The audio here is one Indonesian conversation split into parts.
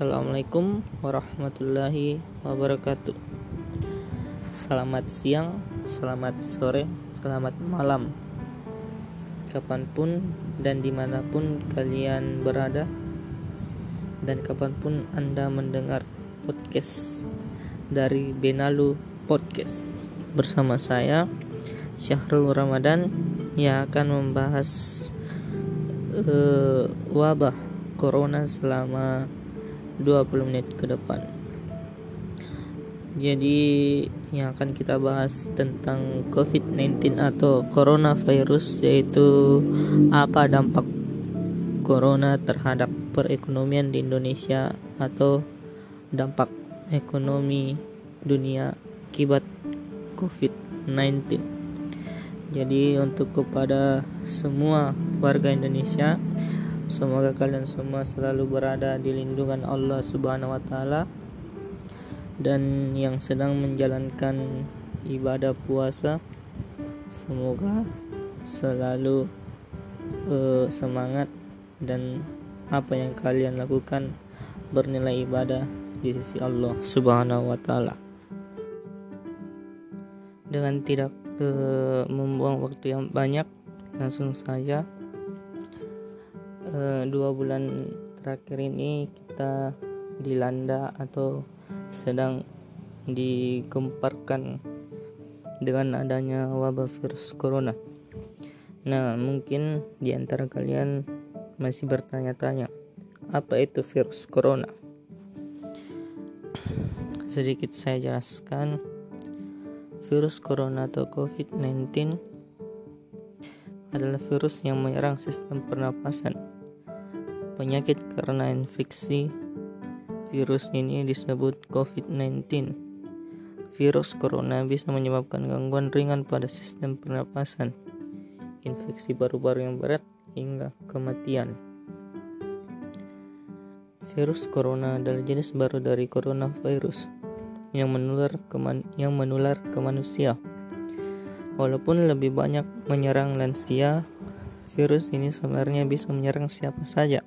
Assalamualaikum warahmatullahi wabarakatuh. Selamat siang, selamat sore, selamat malam. Kapan pun dan di mana pun kalian berada Dan kapan pun anda mendengar podcast dari Benalu Podcast Bersama saya Syahrul Ramadan yang akan membahas uh, wabah corona selama 20 menit ke depan. Jadi yang akan kita bahas tentang COVID-19 atau coronavirus yaitu apa dampak corona terhadap perekonomian di Indonesia atau dampak ekonomi dunia akibat COVID-19. Jadi untuk kepada semua warga Indonesia Semoga kalian semua selalu berada di lindungan Allah Subhanahu wa taala dan yang sedang menjalankan ibadah puasa semoga selalu uh, semangat dan apa yang kalian lakukan bernilai ibadah di sisi Allah Subhanahu wa taala. Dengan tidak uh, membuang waktu yang banyak, langsung saja uh, dua bulan terakhir ini kita dilanda atau sedang digemparkan dengan adanya wabah virus corona. Nah, mungkin di antara kalian masih bertanya-tanya, apa itu virus corona? Sedikit saya jelaskan, virus corona atau COVID-19 adalah virus yang menyerang sistem pernapasan penyakit karena infeksi virus ini disebut COVID-19. Virus corona bisa menyebabkan gangguan ringan pada sistem pernapasan, infeksi paru-paru yang berat, hingga kematian. Virus corona adalah jenis baru dari coronavirus yang menular ke, yang menular ke manusia. Walaupun lebih banyak menyerang lansia, virus ini sebenarnya bisa menyerang siapa saja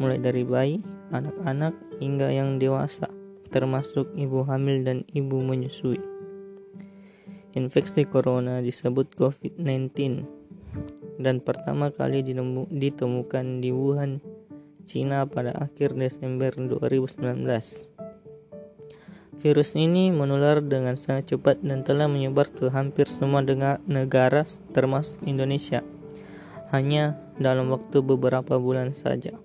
mulai dari bayi, anak-anak, hingga yang dewasa, termasuk ibu hamil dan ibu menyusui. Infeksi corona disebut COVID-19 dan pertama kali ditemukan di Wuhan, Cina pada akhir Desember 2019. Virus ini menular dengan sangat cepat dan telah menyebar ke hampir semua negara termasuk Indonesia hanya dalam waktu beberapa bulan saja.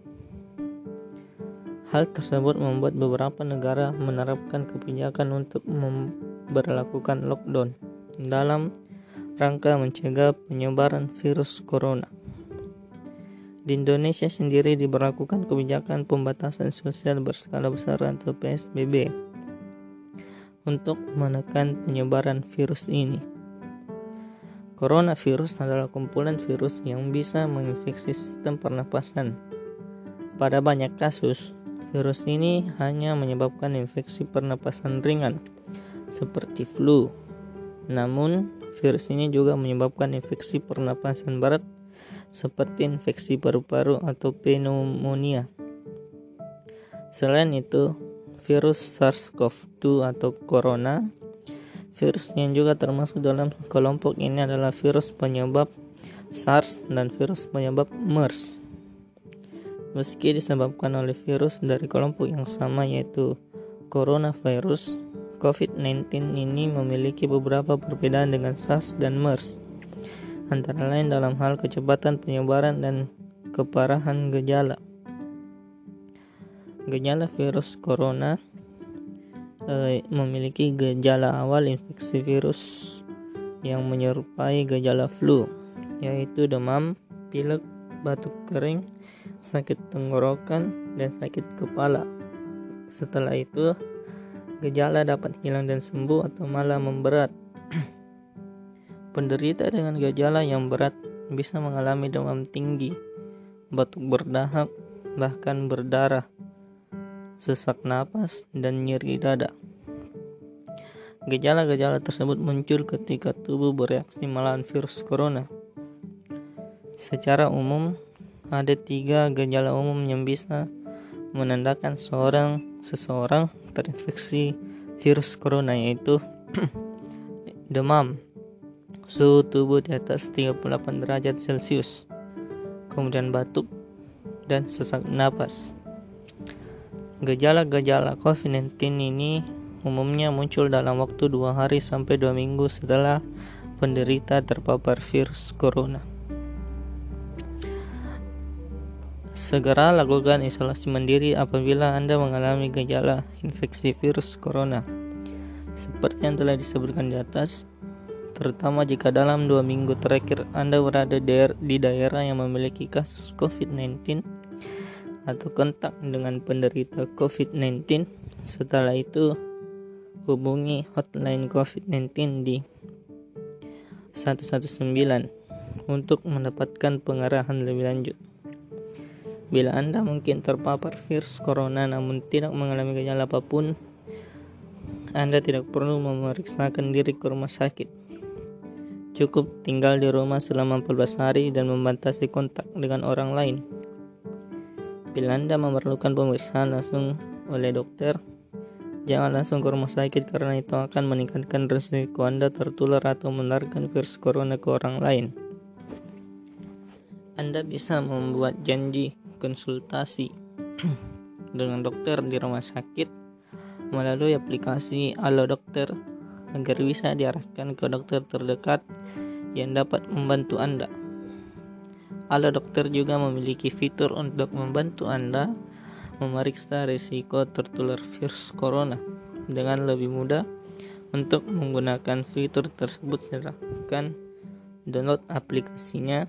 Hal tersebut membuat beberapa negara menerapkan kebijakan untuk memperlakukan lockdown dalam rangka mencegah penyebaran virus corona. Di Indonesia sendiri diberlakukan kebijakan pembatasan sosial berskala besar atau PSBB untuk menekan penyebaran virus ini. Coronavirus adalah kumpulan virus yang bisa menginfeksi sistem pernapasan. Pada banyak kasus, Virus ini hanya menyebabkan infeksi pernapasan ringan seperti flu. Namun, virus ini juga menyebabkan infeksi pernapasan berat seperti infeksi paru-paru atau pneumonia. Selain itu, virus SARS-CoV-2 atau corona, virus yang juga termasuk dalam kelompok ini adalah virus penyebab SARS dan virus penyebab MERS meski disebabkan oleh virus dari kelompok yang sama yaitu coronavirus, COVID-19 ini memiliki beberapa perbedaan dengan SARS dan MERS, antara lain dalam hal kecepatan penyebaran dan keparahan gejala. Gejala virus corona eh, memiliki gejala awal infeksi virus yang menyerupai gejala flu, yaitu demam, pilek, batuk kering, sakit tenggorokan, dan sakit kepala. Setelah itu, gejala dapat hilang dan sembuh atau malah memberat. Penderita dengan gejala yang berat bisa mengalami demam tinggi, batuk berdahak, bahkan berdarah, sesak napas, dan nyeri dada. Gejala-gejala tersebut muncul ketika tubuh bereaksi melawan virus corona Secara umum, ada tiga gejala umum yang bisa menandakan seorang seseorang terinfeksi virus corona yaitu demam, suhu tubuh di atas 38 derajat Celcius, kemudian batuk dan sesak napas. Gejala-gejala COVID-19 ini umumnya muncul dalam waktu dua hari sampai dua minggu setelah penderita terpapar virus corona. Segera lakukan isolasi mandiri apabila Anda mengalami gejala infeksi virus corona. Seperti yang telah disebutkan di atas, terutama jika dalam dua minggu terakhir Anda berada di daerah yang memiliki kasus COVID-19 atau kontak dengan penderita COVID-19. Setelah itu, hubungi hotline COVID-19 di 119 untuk mendapatkan pengarahan lebih lanjut. Bila Anda mungkin terpapar virus corona namun tidak mengalami gejala apa pun, Anda tidak perlu memeriksakan diri ke rumah sakit. Cukup tinggal di rumah selama 14 hari dan membatasi kontak dengan orang lain. Bila Anda memerlukan pemeriksaan langsung oleh dokter, jangan langsung ke rumah sakit karena itu akan meningkatkan risiko Anda tertular atau menularkan virus corona ke orang lain. Anda bisa membuat janji konsultasi dengan dokter di rumah sakit melalui aplikasi Halo Dokter agar bisa diarahkan ke dokter terdekat yang dapat membantu Anda. Halo Dokter juga memiliki fitur untuk membantu Anda memeriksa risiko tertular virus corona dengan lebih mudah. Untuk menggunakan fitur tersebut silahkan download aplikasinya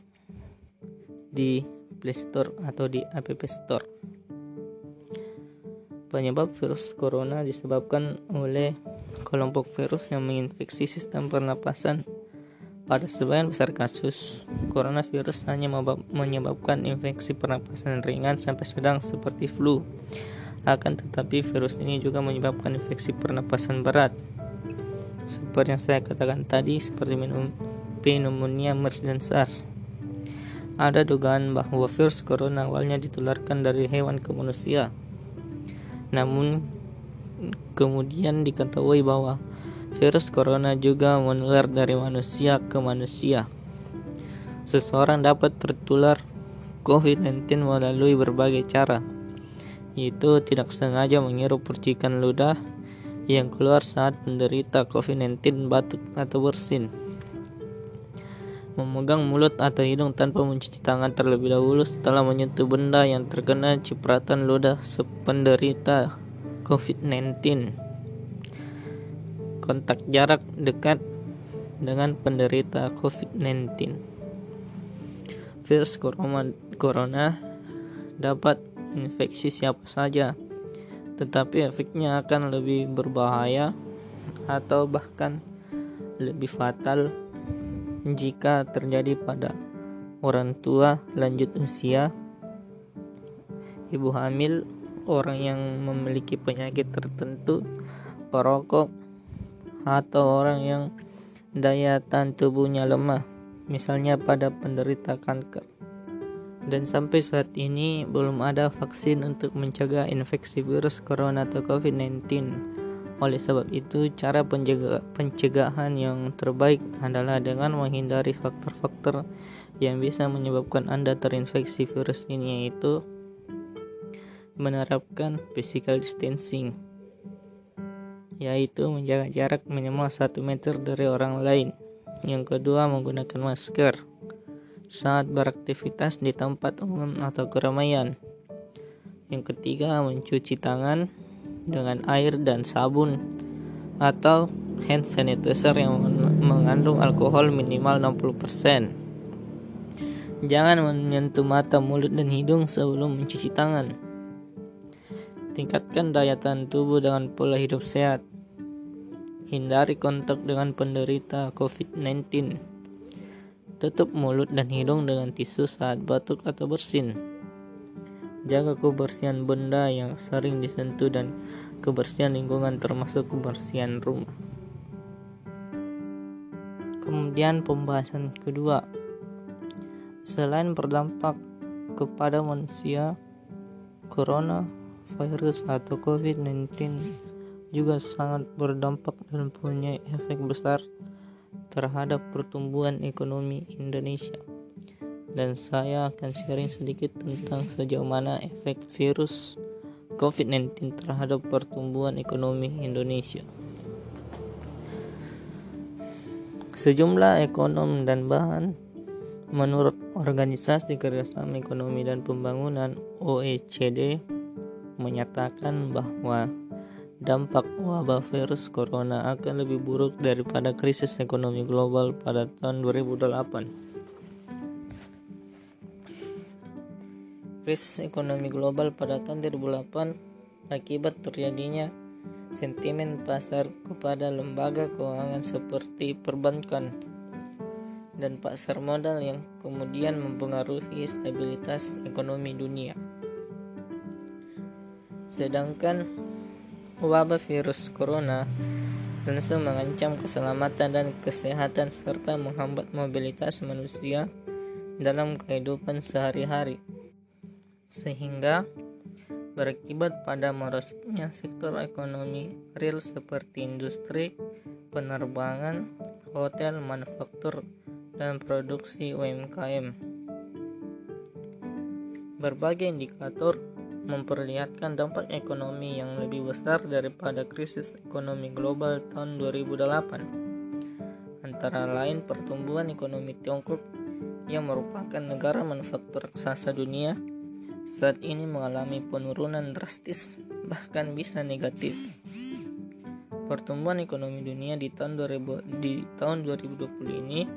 di Play Store atau di App Store. Penyebab virus corona disebabkan oleh kelompok virus yang menginfeksi sistem pernapasan. Pada sebagian besar kasus, coronavirus hanya menyebabkan infeksi pernapasan ringan sampai sedang seperti flu. Akan tetapi virus ini juga menyebabkan infeksi pernapasan berat. Seperti yang saya katakan tadi, seperti pneumonia, MERS, dan SARS. Ada dugaan bahwa virus corona awalnya ditularkan dari hewan ke manusia. Namun kemudian diketahui bahwa virus corona juga menular dari manusia ke manusia. Seseorang dapat tertular COVID-19 melalui berbagai cara, yaitu tidak sengaja menghirup percikan ludah yang keluar saat penderita COVID-19 batuk atau bersin memegang mulut atau hidung tanpa mencuci tangan terlebih dahulu setelah menyentuh benda yang terkena cipratan ludah sependerita COVID-19. Kontak jarak dekat dengan penderita COVID-19. Virus corona dapat infeksi siapa saja, tetapi efeknya akan lebih berbahaya atau bahkan lebih fatal jika terjadi pada orang tua lanjut usia, ibu hamil, orang yang memiliki penyakit tertentu, perokok, atau orang yang daya tahan tubuhnya lemah, misalnya pada penderita kanker. Dan sampai saat ini belum ada vaksin untuk mencegah infeksi virus corona atau COVID-19 oleh sebab itu, cara pencegahan yang terbaik adalah dengan menghindari faktor-faktor yang bisa menyebabkan Anda terinfeksi virus ini yaitu menerapkan physical distancing yaitu menjaga jarak minimal 1 meter dari orang lain. Yang kedua, menggunakan masker saat beraktivitas di tempat umum atau keramaian. Yang ketiga, mencuci tangan dengan air dan sabun atau hand sanitizer yang mengandung alkohol minimal 60%. Jangan menyentuh mata, mulut, dan hidung sebelum mencuci tangan. Tingkatkan daya tahan tubuh dengan pola hidup sehat. Hindari kontak dengan penderita COVID-19. Tutup mulut dan hidung dengan tisu saat batuk atau bersin. Jaga kebersihan benda yang sering disentuh dan kebersihan lingkungan termasuk kebersihan rumah. Kemudian pembahasan kedua. Selain berdampak kepada manusia, corona coronavirus atau COVID-19 juga sangat berdampak dan punya efek besar terhadap pertumbuhan ekonomi Indonesia. Dan saya akan sharing sedikit tentang sejauh mana efek virus COVID-19 terhadap pertumbuhan ekonomi Indonesia. Sejumlah ekonom dan bahan menurut Organisasi Kerjasama Ekonomi dan Pembangunan OECD menyatakan bahwa dampak wabah virus corona akan lebih buruk daripada krisis ekonomi global pada tahun 2008. Krisis ekonomi global pada tahun 2008 akibat terjadinya sentimen pasar kepada lembaga keuangan seperti perbankan dan pasar modal yang kemudian mempengaruhi stabilitas ekonomi dunia. Sedangkan wabah virus corona langsung mengancam keselamatan dan kesehatan serta menghambat mobilitas manusia dalam kehidupan sehari-hari sehingga berakibat pada merosotnya sektor ekonomi real seperti industri, penerbangan, hotel, manufaktur, dan produksi UMKM. Berbagai indikator memperlihatkan dampak ekonomi yang lebih besar daripada krisis ekonomi global tahun 2008. Antara lain pertumbuhan ekonomi Tiongkok yang merupakan negara manufaktur raksasa dunia saat ini mengalami penurunan drastis bahkan bisa negatif. Pertumbuhan ekonomi dunia di tahun 2000, di tahun 2020 ini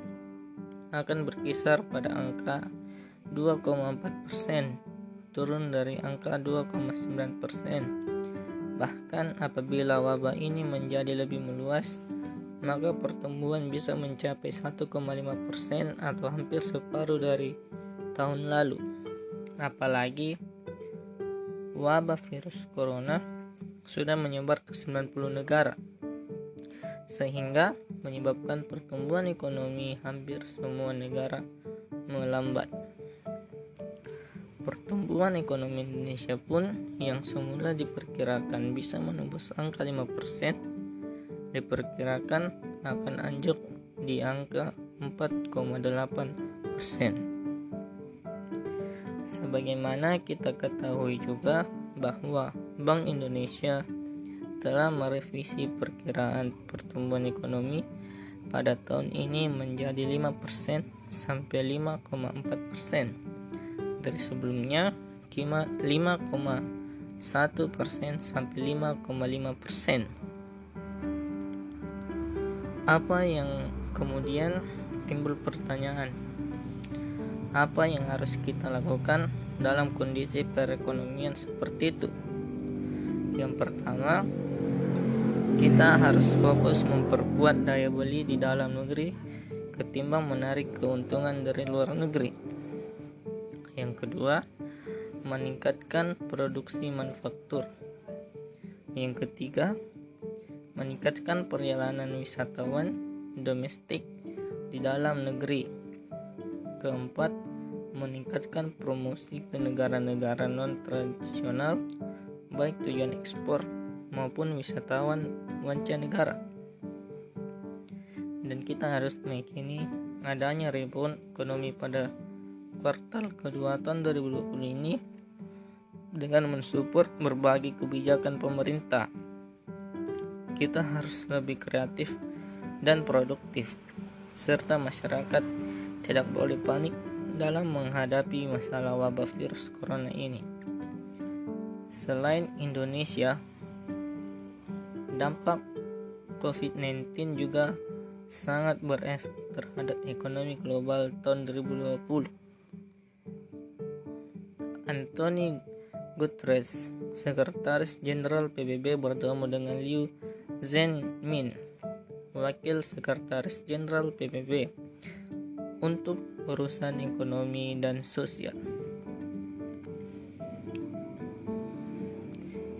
akan berkisar pada angka 2,4 persen turun dari angka 2,9 persen. Bahkan apabila wabah ini menjadi lebih meluas, maka pertumbuhan bisa mencapai 1,5 persen atau hampir separuh dari tahun lalu. Apalagi wabah virus corona sudah menyebar ke 90 negara sehingga menyebabkan pertumbuhan ekonomi hampir semua negara melambat. Pertumbuhan ekonomi Indonesia pun yang semula diperkirakan bisa menembus angka 5%, diperkirakan akan anjlok di angka 4,8%. Sebagaimana kita ketahui juga bahwa Bank Indonesia telah merevisi perkiraan pertumbuhan ekonomi pada tahun ini menjadi 5% sampai 5,4 persen dari sebelumnya 5,1 persen sampai 5,5 persen. Apa yang kemudian timbul pertanyaan? Apa yang harus kita lakukan dalam kondisi perekonomian seperti itu? Yang pertama, kita harus fokus memperkuat daya beli di dalam negeri ketimbang menarik keuntungan dari luar negeri. Yang kedua, meningkatkan produksi manufaktur. Yang ketiga, meningkatkan perjalanan wisatawan domestik di dalam negeri. Keempat, meningkatkan promosi ke negara-negara non-tradisional baik tujuan ekspor maupun wisatawan mancanegara. Dan kita harus meyakini adanya rebound ekonomi pada kuartal kedua tahun 2020 ini dengan mensupport berbagai kebijakan pemerintah. Kita harus lebih kreatif dan produktif, serta masyarakat tidak boleh panik dalam menghadapi masalah wabah virus corona ini. Selain Indonesia, dampak COVID-19 juga sangat berefek terhadap ekonomi global tahun 2020 Anthony Guterres, Sekretaris Jenderal PBB bertemu dengan Liu Zhenmin, Wakil Sekretaris Jenderal PBB untuk urusan ekonomi dan sosial.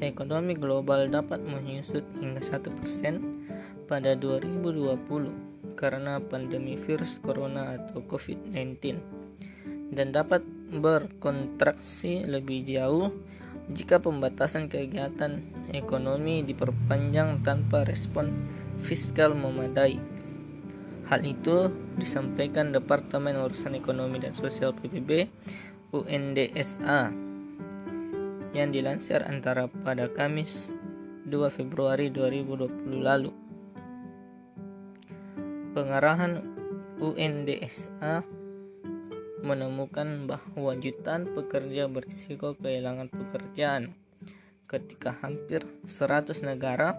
Ekonomi global dapat menyusut hingga 1% pada 2020 karena pandemi virus corona atau COVID-19 dan dapat berkontraksi lebih jauh jika pembatasan kegiatan ekonomi diperpanjang tanpa respon fiskal memadai. Hal itu disampaikan Departemen Urusan Ekonomi dan Sosial PBB UNDSA yang dilansir antara pada Kamis 2 Februari 2020 lalu. Pengarahan UNDSA menemukan bahwa jutaan pekerja berisiko kehilangan pekerjaan ketika hampir 100 negara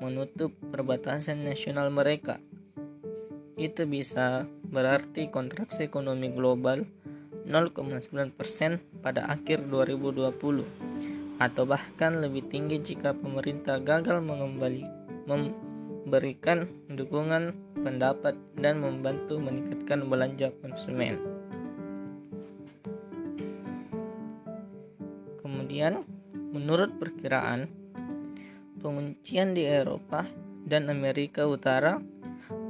menutup perbatasan nasional mereka. Itu bisa berarti kontraksi ekonomi global 0,9% pada akhir 2020 atau bahkan lebih tinggi jika pemerintah gagal mengembali memberikan dukungan pendapat dan membantu meningkatkan belanja konsumen. Kemudian, menurut perkiraan, penguncian di Eropa dan Amerika Utara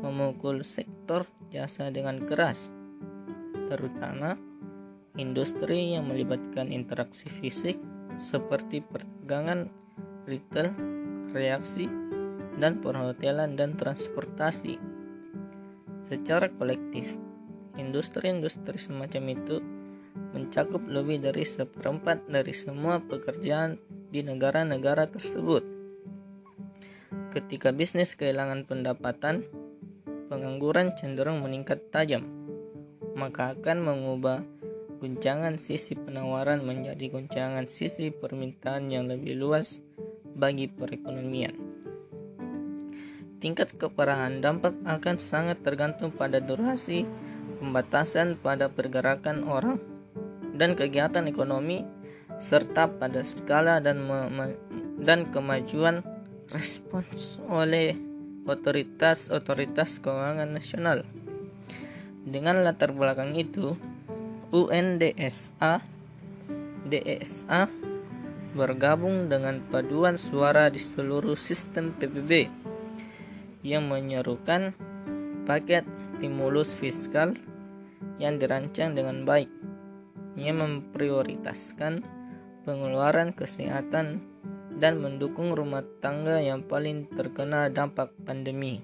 memukul sektor jasa dengan keras, terutama industri yang melibatkan interaksi fisik seperti perdagangan retail, reaksi, dan perhotelan dan transportasi. Secara kolektif, industri-industri semacam itu mencakup lebih dari seperempat dari semua pekerjaan di negara-negara tersebut. Ketika bisnis kehilangan pendapatan, pengangguran cenderung meningkat tajam, maka akan mengubah guncangan sisi penawaran menjadi guncangan sisi permintaan yang lebih luas bagi perekonomian. Tingkat keparahan dampak akan sangat tergantung pada durasi pembatasan pada pergerakan orang dan kegiatan ekonomi serta pada skala dan dan kemajuan respons oleh otoritas-otoritas keuangan nasional. Dengan latar belakang itu, UNDSA DSA bergabung dengan paduan suara di seluruh sistem PBB yang menyerukan paket stimulus fiskal yang dirancang dengan baik yang memprioritaskan pengeluaran kesehatan dan mendukung rumah tangga yang paling terkena dampak pandemi.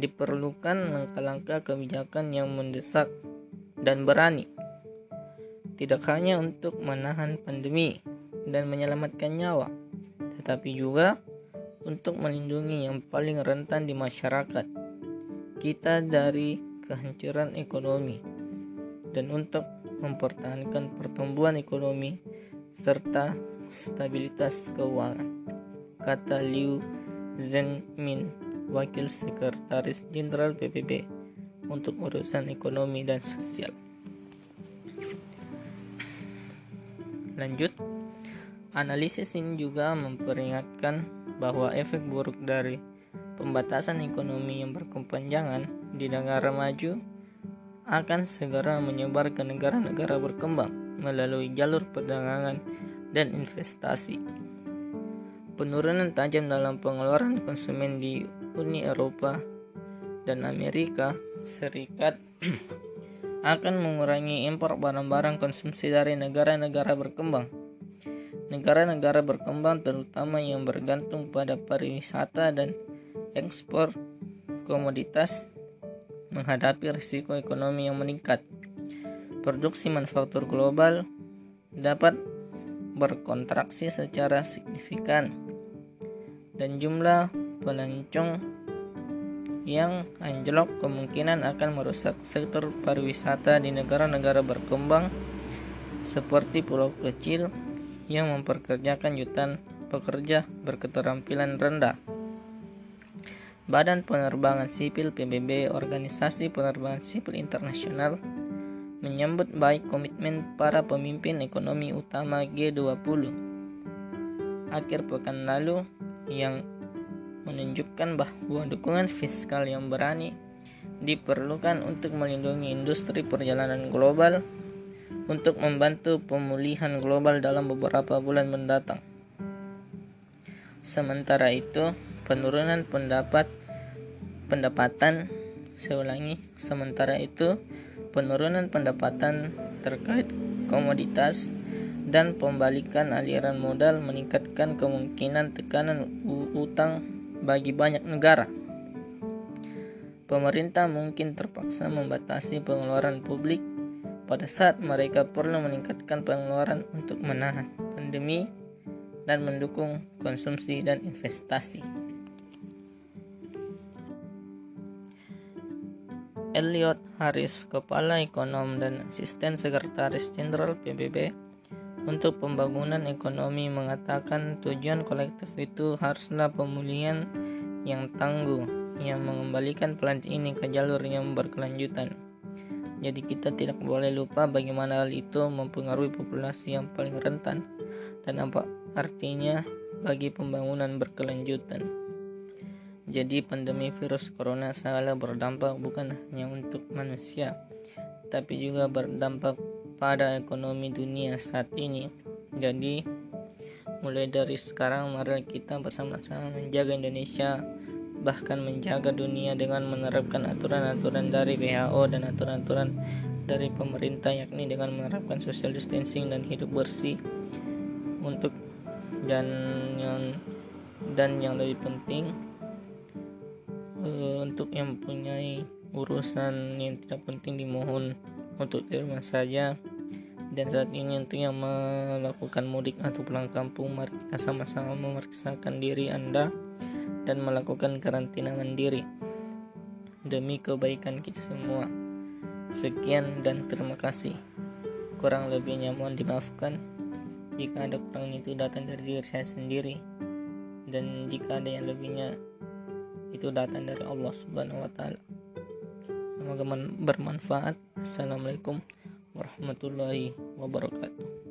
Diperlukan langkah-langkah kebijakan yang mendesak dan berani, tidak hanya untuk menahan pandemi dan menyelamatkan nyawa, tetapi juga untuk melindungi yang paling rentan di masyarakat kita dari kehancuran ekonomi dan untuk mempertahankan pertumbuhan ekonomi serta stabilitas keuangan, kata Liu Zhenmin, Wakil Sekretaris Jenderal PBB untuk urusan ekonomi dan sosial. Lanjut, analisis ini juga memperingatkan bahwa efek buruk dari pembatasan ekonomi yang berkepanjangan di negara maju akan segera menyebar ke negara-negara berkembang melalui jalur perdagangan dan investasi. Penurunan tajam dalam pengeluaran konsumen di Uni Eropa dan Amerika Serikat akan mengurangi impor barang-barang konsumsi dari negara-negara berkembang. Negara-negara berkembang terutama yang bergantung pada pariwisata dan ekspor komoditas menghadapi risiko ekonomi yang meningkat. Produksi manufaktur global dapat berkontraksi secara signifikan dan jumlah pelancong yang anjlok kemungkinan akan merusak sektor pariwisata di negara-negara berkembang seperti pulau kecil yang memperkerjakan jutaan pekerja berketerampilan rendah. Badan Penerbangan Sipil PBB Organisasi Penerbangan Sipil Internasional menyambut baik komitmen para pemimpin ekonomi utama G20 akhir pekan lalu yang menunjukkan bahwa dukungan fiskal yang berani diperlukan untuk melindungi industri perjalanan global untuk membantu pemulihan global dalam beberapa bulan mendatang. Sementara itu, penurunan pendapat pendapatan seulangi sementara itu penurunan pendapatan terkait komoditas dan pembalikan aliran modal meningkatkan kemungkinan tekanan utang bagi banyak negara. Pemerintah mungkin terpaksa membatasi pengeluaran publik pada saat mereka perlu meningkatkan pengeluaran untuk menahan pandemi dan mendukung konsumsi dan investasi. Elliot Harris, Kepala Ekonom dan Asisten Sekretaris Jenderal PBB untuk Pembangunan Ekonomi mengatakan tujuan kolektif itu haruslah pemulihan yang tangguh yang mengembalikan planet ini ke jalur yang berkelanjutan. Jadi kita tidak boleh lupa bagaimana hal itu mempengaruhi populasi yang paling rentan dan apa artinya bagi pembangunan berkelanjutan. Jadi pandemi virus corona sangatlah berdampak bukan hanya untuk manusia, tapi juga berdampak pada ekonomi dunia saat ini. Jadi mulai dari sekarang mari kita bersama-sama menjaga Indonesia bahkan menjaga dunia dengan menerapkan aturan-aturan dari WHO dan aturan-aturan dari pemerintah yakni dengan menerapkan social distancing dan hidup bersih untuk dan yang dan yang lebih penting untuk yang mempunyai urusan yang tidak penting dimohon untuk di rumah saja. Dan saat ini untuk yang melakukan mudik atau pulang kampung mari kita sama-sama memeriksakan diri Anda dan melakukan karantina mandiri. Demi kebaikan kita semua. Sekian dan terima kasih. Kurang lebihnya mohon dimaafkan. Jika ada kurang itu datang dari diri saya sendiri. Dan jika ada yang lebihnya itu datang dari Allah Subhanahu wa taala. Semoga bermanfaat. Assalamualaikum warahmatullahi wabarakatuh.